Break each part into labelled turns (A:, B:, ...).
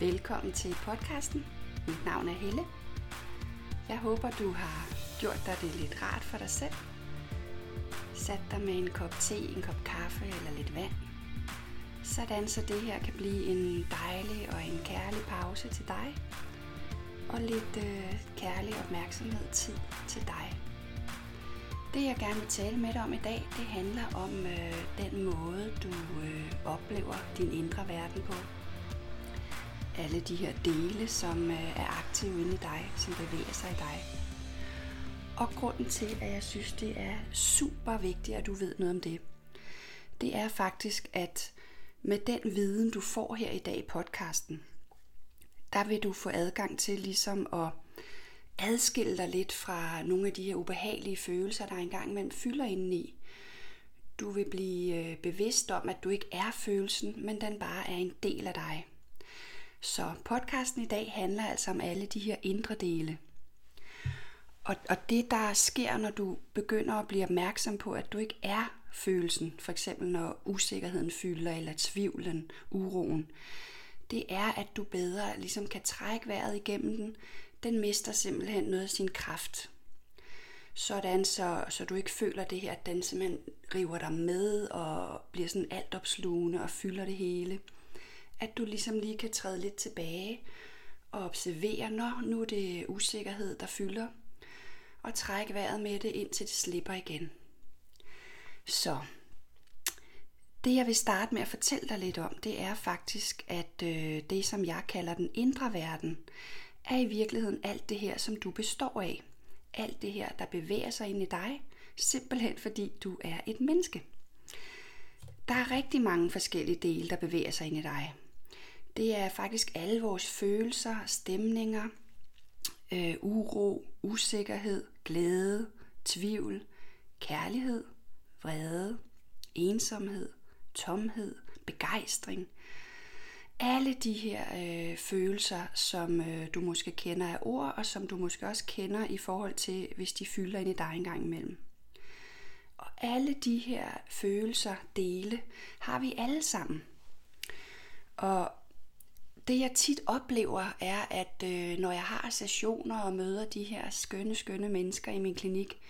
A: Velkommen til podcasten. Mit navn er Helle. Jeg håber, du har gjort dig det lidt rart for dig selv. Sat dig med en kop te, en kop kaffe eller lidt vand. Sådan så det her kan blive en dejlig og en kærlig pause til dig. Og lidt øh, kærlig opmærksomhed tid til dig. Det jeg gerne vil tale med dig om i dag, det handler om øh, den måde, du øh, oplever din indre verden på alle de her dele, som øh, er aktive inde i dig, som bevæger sig i dig. Og grunden til, at jeg synes, det er super vigtigt, at du ved noget om det, det er faktisk, at med den viden, du får her i dag i podcasten, der vil du få adgang til ligesom at adskille dig lidt fra nogle af de her ubehagelige følelser, der engang imellem fylder indeni. Du vil blive øh, bevidst om, at du ikke er følelsen, men den bare er en del af dig. Så podcasten i dag handler altså om alle de her indre dele. Og, og det, der sker, når du begynder at blive opmærksom på, at du ikke er følelsen, for eksempel når usikkerheden fylder, eller tvivlen, uroen, det er, at du bedre ligesom kan trække vejret igennem den. Den mister simpelthen noget af sin kraft. Sådan så, så du ikke føler det her, at den simpelthen river dig med og bliver sådan altopslugende og fylder det hele at du ligesom lige kan træde lidt tilbage og observere, når nu er det usikkerhed, der fylder, og trække vejret med det, indtil det slipper igen. Så det jeg vil starte med at fortælle dig lidt om, det er faktisk, at øh, det som jeg kalder den indre verden, er i virkeligheden alt det her, som du består af. Alt det her, der bevæger sig ind i dig, simpelthen fordi du er et menneske. Der er rigtig mange forskellige dele, der bevæger sig ind i dig. Det er faktisk alle vores følelser, stemninger, øh, uro, usikkerhed, glæde, tvivl, kærlighed, vrede, ensomhed, tomhed, begejstring. Alle de her øh, følelser, som øh, du måske kender af ord, og som du måske også kender i forhold til, hvis de fylder ind i dig en gang imellem. Og alle de her følelser, dele, har vi alle sammen. Og det jeg tit oplever er, at øh, når jeg har sessioner og møder de her skønne, skønne mennesker i min klinik,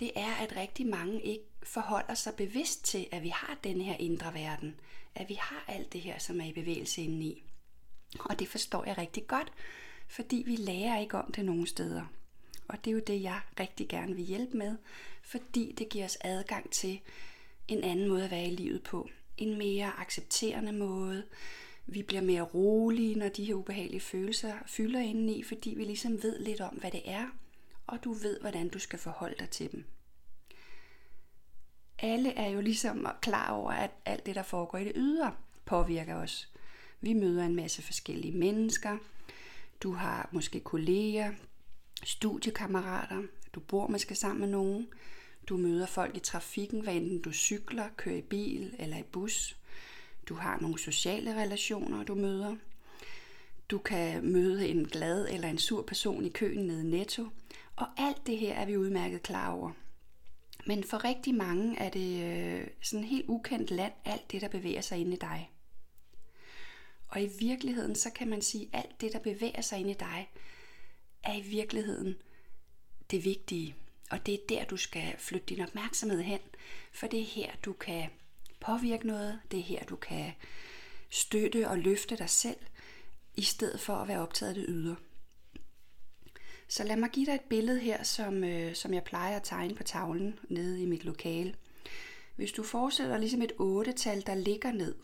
A: det er, at rigtig mange ikke forholder sig bevidst til, at vi har den her indre verden. At vi har alt det her, som er i bevægelse indeni. Og det forstår jeg rigtig godt, fordi vi lærer ikke om det nogen steder. Og det er jo det, jeg rigtig gerne vil hjælpe med, fordi det giver os adgang til en anden måde at være i livet på. En mere accepterende måde, vi bliver mere rolige, når de her ubehagelige følelser fylder indeni, fordi vi ligesom ved lidt om, hvad det er, og du ved, hvordan du skal forholde dig til dem. Alle er jo ligesom klar over, at alt det, der foregår i det ydre, påvirker os. Vi møder en masse forskellige mennesker. Du har måske kolleger, studiekammerater, du bor måske sammen med nogen. Du møder folk i trafikken, hvad enten du cykler, kører i bil eller i bus. Du har nogle sociale relationer, du møder. Du kan møde en glad eller en sur person i køen nede i Netto. Og alt det her er vi udmærket klar over. Men for rigtig mange er det øh, sådan helt ukendt land, alt det, der bevæger sig inde i dig. Og i virkeligheden, så kan man sige, at alt det, der bevæger sig inde i dig, er i virkeligheden det vigtige. Og det er der, du skal flytte din opmærksomhed hen, for det er her, du kan påvirke noget. Det er her, du kan støtte og løfte dig selv, i stedet for at være optaget af det ydre. Så lad mig give dig et billede her, som, øh, som jeg plejer at tegne på tavlen nede i mit lokale. Hvis du forestiller dig ligesom et 8-tal, der ligger ned,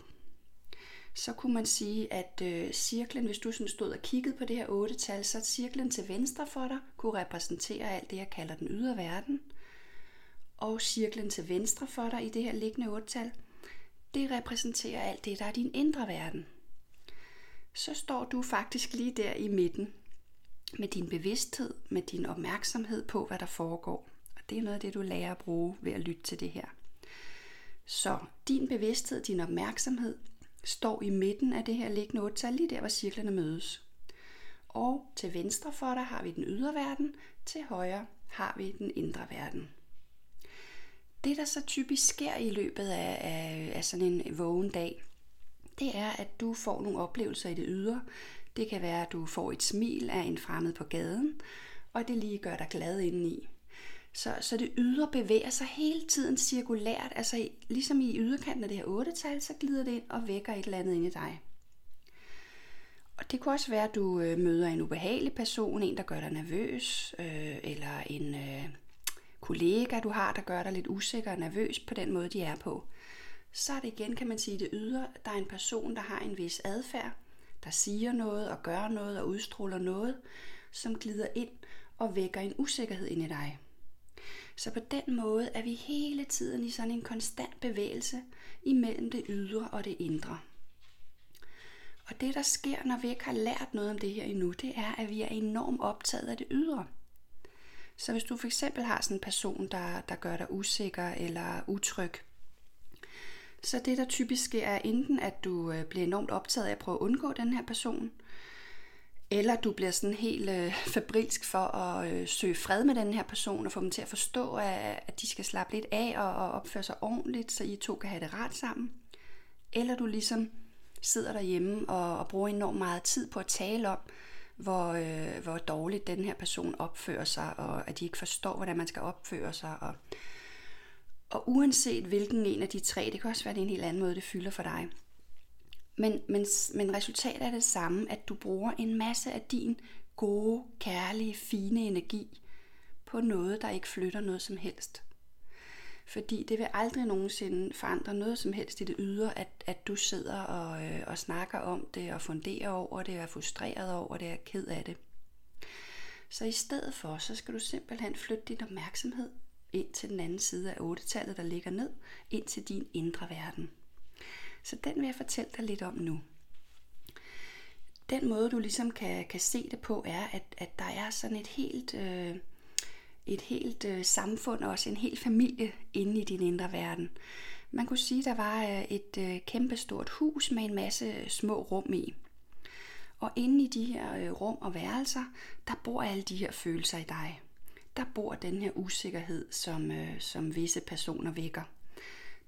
A: så kunne man sige, at øh, cirklen, hvis du sådan stod og kiggede på det her 8-tal, så cirklen til venstre for dig kunne repræsentere alt det, jeg kalder den ydre verden. Og cirklen til venstre for dig i det her liggende 8-tal, det repræsenterer alt det, der er din indre verden. Så står du faktisk lige der i midten med din bevidsthed, med din opmærksomhed på, hvad der foregår. Og det er noget af det, du lærer at bruge ved at lytte til det her. Så din bevidsthed, din opmærksomhed, står i midten af det her liggende otte lige der, hvor cirklerne mødes. Og til venstre for dig har vi den ydre verden, til højre har vi den indre verden det, der så typisk sker i løbet af, af, af sådan en vågen dag, det er, at du får nogle oplevelser i det ydre. Det kan være, at du får et smil af en fremmed på gaden, og det lige gør dig glad indeni. Så, så det ydre bevæger sig hele tiden cirkulært, altså ligesom i yderkanten af det her 8-tal, så glider det ind og vækker et eller andet ind i dig. Og det kunne også være, at du øh, møder en ubehagelig person, en der gør dig nervøs, øh, eller en øh, kollega du har, der gør dig lidt usikker og nervøs på den måde, de er på. Så er det igen, kan man sige, det ydre. Der er en person, der har en vis adfærd, der siger noget og gør noget og udstråler noget, som glider ind og vækker en usikkerhed ind i dig. Så på den måde er vi hele tiden i sådan en konstant bevægelse imellem det ydre og det indre. Og det, der sker, når vi ikke har lært noget om det her endnu, det er, at vi er enormt optaget af det ydre. Så hvis du for eksempel har sådan en person, der, der gør dig usikker eller utryg, så det, der typisk sker, er enten, at du øh, bliver enormt optaget af at prøve at undgå den her person, eller du bliver sådan helt øh, fabrilsk for at øh, søge fred med den her person og få dem til at forstå, at, at de skal slappe lidt af og, og opføre sig ordentligt, så I to kan have det rart sammen. Eller du ligesom sidder derhjemme og, og bruger enormt meget tid på at tale om, hvor, øh, hvor dårligt den her person opfører sig, og at de ikke forstår, hvordan man skal opføre sig. Og, og uanset hvilken en af de tre, det kan også være, det er en helt anden måde, det fylder for dig. Men, men, men resultatet er det samme, at du bruger en masse af din gode, kærlige, fine energi på noget, der ikke flytter noget som helst. Fordi det vil aldrig nogensinde forandre noget som helst i det ydre, at, at du sidder og, øh, og snakker om det og funderer over det og er frustreret over det og er ked af det. Så i stedet for, så skal du simpelthen flytte din opmærksomhed ind til den anden side af 8-tallet, der ligger ned, ind til din indre verden. Så den vil jeg fortælle dig lidt om nu. Den måde, du ligesom kan, kan se det på, er, at, at der er sådan et helt... Øh, et helt øh, samfund og også en hel familie inde i din indre verden. Man kunne sige, der var øh, et øh, kæmpestort hus med en masse øh, små rum i. Og inde i de her øh, rum og værelser, der bor alle de her følelser i dig. Der bor den her usikkerhed, som, øh, som visse personer vækker.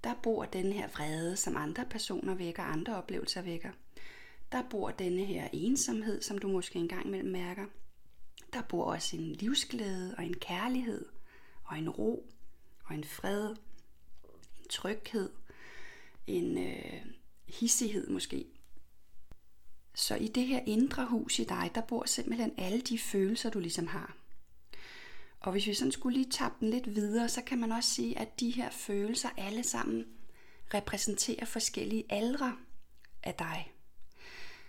A: Der bor den her vrede, som andre personer vækker, andre oplevelser vækker. Der bor denne her ensomhed, som du måske engang imellem mærker. Der bor også en livsglæde og en kærlighed og en ro og en fred, en tryghed, en øh, hissighed måske. Så i det her indre hus i dig, der bor simpelthen alle de følelser, du ligesom har. Og hvis vi sådan skulle lige tappe den lidt videre, så kan man også sige, at de her følelser alle sammen repræsenterer forskellige aldre af dig.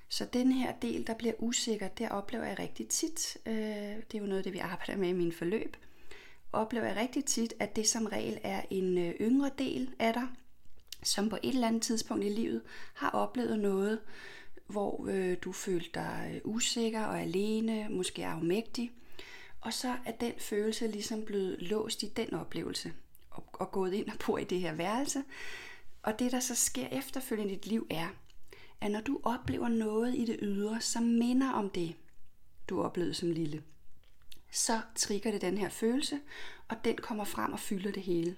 A: Så den her del, der bliver usikker, det oplever jeg rigtig tit. Øh, det er jo noget af det, vi arbejder med i min forløb. Oplever jeg rigtig tit, at det som regel er en øh, yngre del af dig, som på et eller andet tidspunkt i livet har oplevet noget, hvor øh, du følte dig øh, usikker og alene, måske afmægtig. Og så er den følelse ligesom blevet låst i den oplevelse og, og gået ind og bor i det her værelse. Og det, der så sker efterfølgende i dit liv, er, at når du oplever noget i det ydre, som minder om det, du oplevede som lille, så trigger det den her følelse, og den kommer frem og fylder det hele.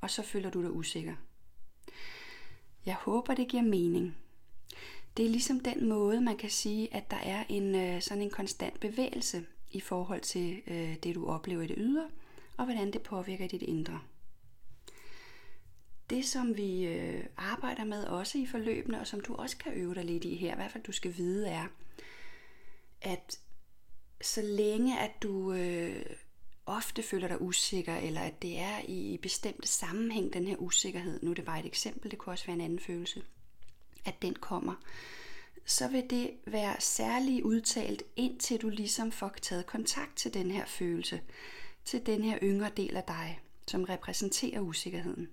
A: Og så føler du dig usikker. Jeg håber, det giver mening. Det er ligesom den måde, man kan sige, at der er en øh, sådan en konstant bevægelse i forhold til øh, det, du oplever i det ydre, og hvordan det påvirker dit indre. Det, som vi øh, arbejder med også i forløbene, og som du også kan øve dig lidt i her, i hvert fald du skal vide, er, at så længe at du øh, ofte føler dig usikker, eller at det er i bestemte sammenhæng, den her usikkerhed, nu er det bare et eksempel, det kunne også være en anden følelse, at den kommer, så vil det være særligt udtalt, indtil du ligesom får taget kontakt til den her følelse, til den her yngre del af dig, som repræsenterer usikkerheden.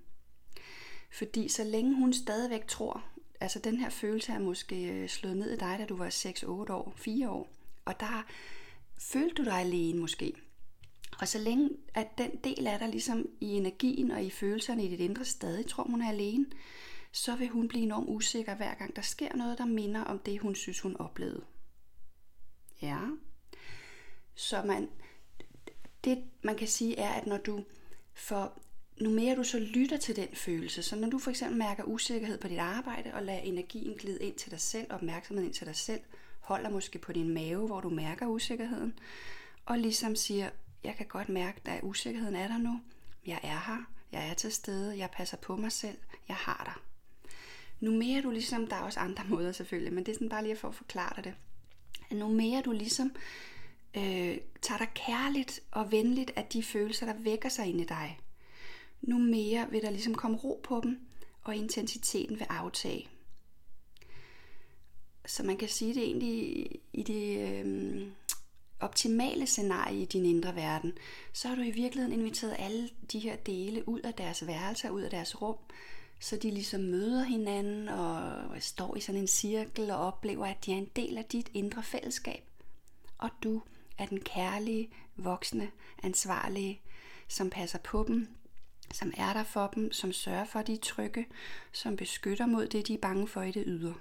A: Fordi så længe hun stadigvæk tror, altså den her følelse er måske øh, slået ned i dig, da du var 6-8 år, 4 år, og der følte du dig alene måske. Og så længe at den del af dig ligesom i energien og i følelserne i dit indre stadig tror, hun er alene, så vil hun blive enormt usikker hver gang der sker noget, der minder om det, hun synes, hun oplevede. Ja. Så man, det man kan sige er, at når du får nu mere du så lytter til den følelse, så når du for eksempel mærker usikkerhed på dit arbejde, og lader energien glide ind til dig selv, opmærksomheden ind til dig selv, holder måske på din mave, hvor du mærker usikkerheden, og ligesom siger, jeg kan godt mærke, at usikkerheden er der nu, jeg er her, jeg er til stede, jeg passer på mig selv, jeg har dig. Nu mere du ligesom, der er også andre måder selvfølgelig, men det er sådan bare lige for at forklare dig det. Nu mere du ligesom øh, tager dig kærligt og venligt af de følelser, der vækker sig inde i dig, nu mere vil der ligesom komme ro på dem, og intensiteten vil aftage. Så man kan sige det egentlig i det øh, optimale scenarie i din indre verden, så har du i virkeligheden inviteret alle de her dele ud af deres værelser, ud af deres rum, så de ligesom møder hinanden og står i sådan en cirkel og oplever, at de er en del af dit indre fællesskab. Og du er den kærlige, voksne, ansvarlige, som passer på dem, som er der for dem, som sørger for, at de er trygge, som beskytter mod det, de er bange for i det ydre.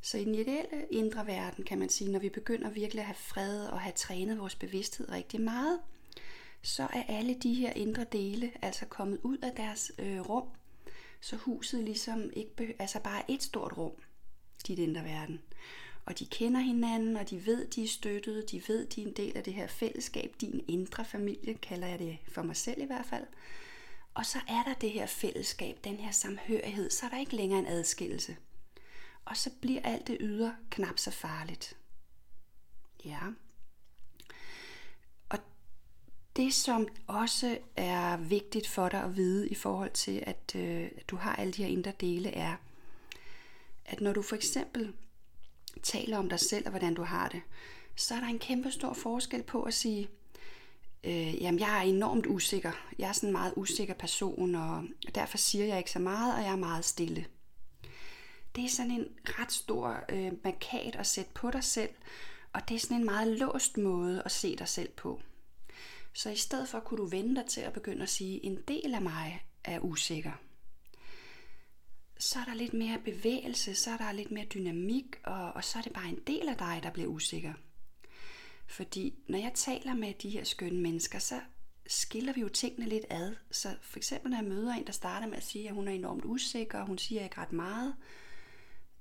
A: Så i den ideelle indre verden, kan man sige, når vi begynder virkelig at have fred og have trænet vores bevidsthed rigtig meget, så er alle de her indre dele altså kommet ud af deres øh, rum, så huset ligesom ikke altså bare et stort rum, dit indre verden. Og de kender hinanden, og de ved, de er støttet, de ved, de er en del af det her fællesskab, din indre familie, kalder jeg det for mig selv i hvert fald. Og så er der det her fællesskab, den her samhørighed, så er der ikke længere en adskillelse. Og så bliver alt det ydre knap så farligt. Ja. Og det, som også er vigtigt for dig at vide i forhold til, at, øh, du har alle de her indre dele, er, at når du for eksempel taler om dig selv og hvordan du har det, så er der en kæmpe stor forskel på at sige, øh, jamen jeg er enormt usikker. Jeg er sådan en meget usikker person, og derfor siger jeg ikke så meget, og jeg er meget stille. Det er sådan en ret stor øh, markat at sætte på dig selv, og det er sådan en meget låst måde at se dig selv på. Så i stedet for kunne du vende dig til at begynde at sige, en del af mig er usikker så er der lidt mere bevægelse, så er der lidt mere dynamik, og, og så er det bare en del af dig, der bliver usikker. Fordi når jeg taler med de her skønne mennesker, så skiller vi jo tingene lidt ad. Så for eksempel når jeg møder en, der starter med at sige, at hun er enormt usikker, og hun siger ikke ret meget,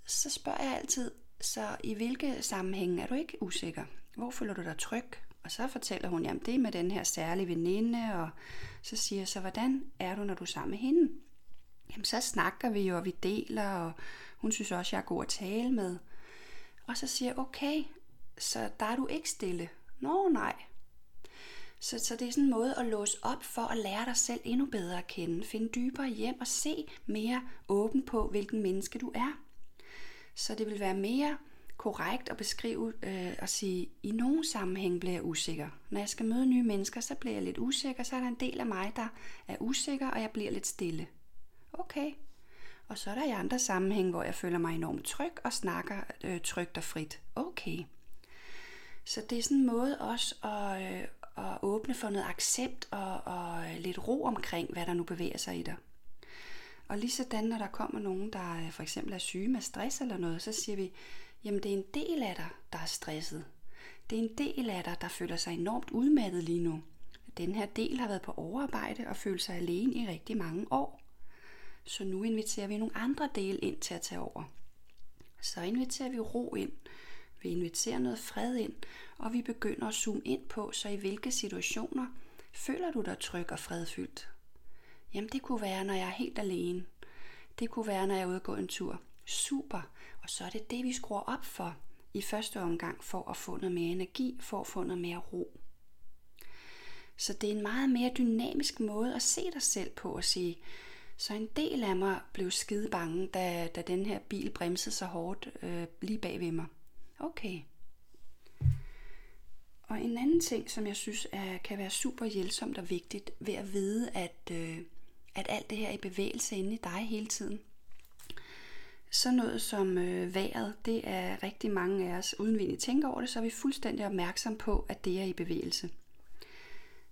A: så spørger jeg altid, så i hvilke sammenhænge er du ikke usikker? Hvor føler du dig tryg? Og så fortæller hun, jamen det er med den her særlige veninde, og så siger jeg så, hvordan er du, når du er sammen med hende? Jamen så snakker vi jo, og vi deler, og hun synes også, jeg er god at tale med. Og så siger jeg, okay, så der er du ikke stille. Nå nej. Så, så det er sådan en måde at låse op for at lære dig selv endnu bedre at kende. Finde dybere hjem og se mere åben på, hvilken menneske du er. Så det vil være mere korrekt at beskrive øh, og sige, i nogle sammenhæng bliver jeg usikker. Når jeg skal møde nye mennesker, så bliver jeg lidt usikker, så er der en del af mig, der er usikker, og jeg bliver lidt stille. Okay. Og så er der i andre sammenhæng, hvor jeg føler mig enormt tryg og snakker øh, trygt og frit. Okay. Så det er sådan en måde også at, øh, at åbne for noget accept og, og lidt ro omkring, hvad der nu bevæger sig i dig. Og lige sådan, når der kommer nogen, der øh, for eksempel er syge med stress eller noget, så siger vi, jamen det er en del af dig, der er stresset. Det er en del af dig, der føler sig enormt udmattet lige nu. Den her del har været på overarbejde og føler sig alene i rigtig mange år. Så nu inviterer vi nogle andre dele ind til at tage over. Så inviterer vi ro ind. Vi inviterer noget fred ind, og vi begynder at zoome ind på, så i hvilke situationer føler du dig tryg og fredfyldt. Jamen det kunne være, når jeg er helt alene. Det kunne være, når jeg er ude og gå en tur. Super. Og så er det det, vi skruer op for i første omgang, for at få noget mere energi, for at få noget mere ro. Så det er en meget mere dynamisk måde at se dig selv på og sige, så en del af mig blev skide bange, da, da den her bil bremsede så hårdt øh, lige bag ved mig. Okay. Og en anden ting, som jeg synes er, kan være super hjælpsomt og vigtigt ved at vide, at, øh, at alt det her er i bevægelse inde i dig hele tiden. Så noget som øh, vejret, det er rigtig mange af os, uden vi egentlig tænker over det, så er vi fuldstændig opmærksom på, at det er i bevægelse.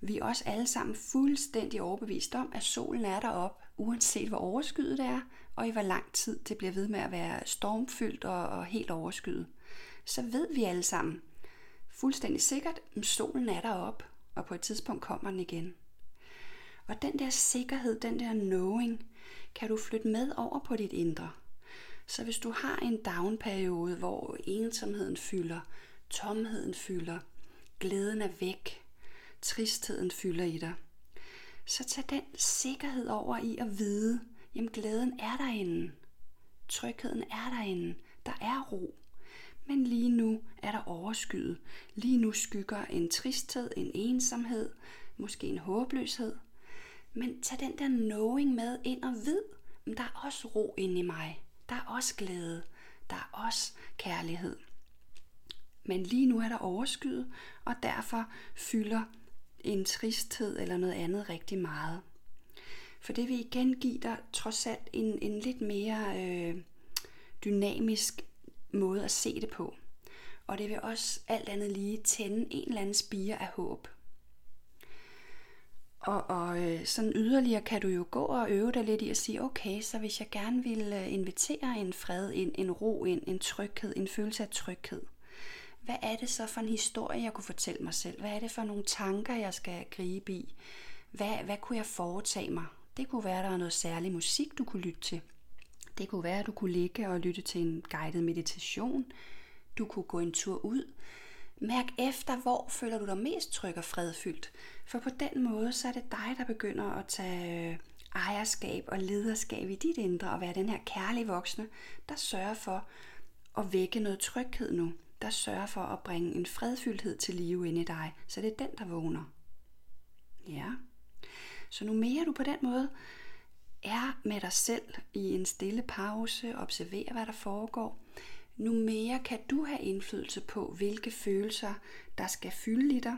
A: Vi er også alle sammen fuldstændig overbevist om, at solen er deroppe, uanset hvor overskyet det er, og i hvor lang tid det bliver ved med at være stormfyldt og, og helt overskyet. Så ved vi alle sammen fuldstændig sikkert, at solen er deroppe, og på et tidspunkt kommer den igen. Og den der sikkerhed, den der knowing, kan du flytte med over på dit indre. Så hvis du har en down-periode, hvor ensomheden fylder, tomheden fylder, glæden er væk, tristheden fylder i dig, så tag den sikkerhed over i at vide, jamen glæden er derinde. Trygheden er derinde. Der er ro. Men lige nu er der overskyet. Lige nu skygger en tristhed, en ensomhed, måske en håbløshed. Men tag den der knowing med ind og vid, at der er også ro inde i mig. Der er også glæde. Der er også kærlighed. Men lige nu er der overskyet, og derfor fylder en tristhed eller noget andet rigtig meget. For det vil igen give dig trods alt en, en lidt mere øh, dynamisk måde at se det på. Og det vil også alt andet lige tænde en eller anden spire af håb. Og, og øh, sådan yderligere kan du jo gå og øve dig lidt i at sige, okay, så hvis jeg gerne vil øh, invitere en fred ind, en ro ind, en tryghed, en følelse af tryghed, hvad er det så for en historie, jeg kunne fortælle mig selv? Hvad er det for nogle tanker, jeg skal gribe i? Hvad, hvad kunne jeg foretage mig? Det kunne være, at der var noget særlig musik, du kunne lytte til. Det kunne være, at du kunne ligge og lytte til en guided meditation. Du kunne gå en tur ud. Mærk efter, hvor føler du dig mest tryg og fredfyldt. For på den måde, så er det dig, der begynder at tage øh, ejerskab og lederskab i dit indre og være den her kærlige voksne, der sørger for at vække noget tryghed nu. Der sørger for at bringe en fredfyldthed til live inde i dig. Så det er den, der vågner. Ja. Så nu mere du på den måde er med dig selv i en stille pause, observerer hvad der foregår, nu mere kan du have indflydelse på, hvilke følelser der skal fylde i dig,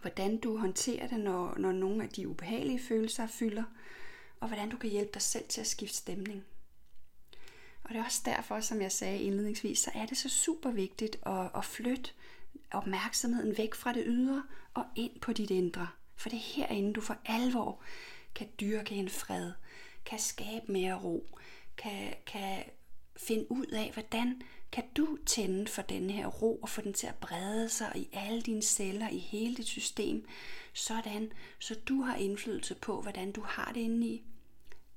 A: hvordan du håndterer det, når, når nogle af de ubehagelige følelser fylder, og hvordan du kan hjælpe dig selv til at skifte stemning. Og det er også derfor, som jeg sagde indledningsvis, så er det så super vigtigt at, at flytte opmærksomheden væk fra det ydre og ind på dit indre. For det er herinde, du for alvor kan dyrke en fred, kan skabe mere ro, kan, kan finde ud af, hvordan kan du tænde for den her ro og få den til at brede sig i alle dine celler, i hele dit system, sådan så du har indflydelse på, hvordan du har det indeni,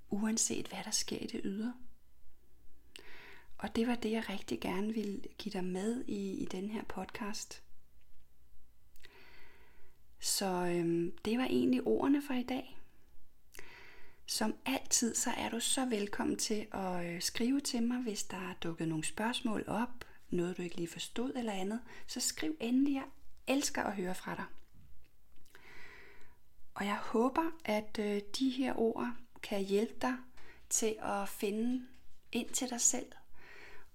A: uanset hvad der sker i det ydre. Og det var det, jeg rigtig gerne ville give dig med i, i den her podcast. Så øhm, det var egentlig ordene for i dag. Som altid, så er du så velkommen til at øh, skrive til mig, hvis der er dukket nogle spørgsmål op, noget du ikke lige forstod eller andet, så skriv endelig. Jeg elsker at høre fra dig. Og jeg håber, at øh, de her ord kan hjælpe dig til at finde ind til dig selv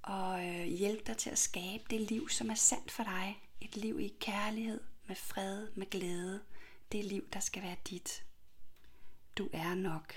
A: og øh, hjælpe dig til at skabe det liv, som er sandt for dig. Et liv i kærlighed, med fred, med glæde. Det liv, der skal være dit. Du er nok.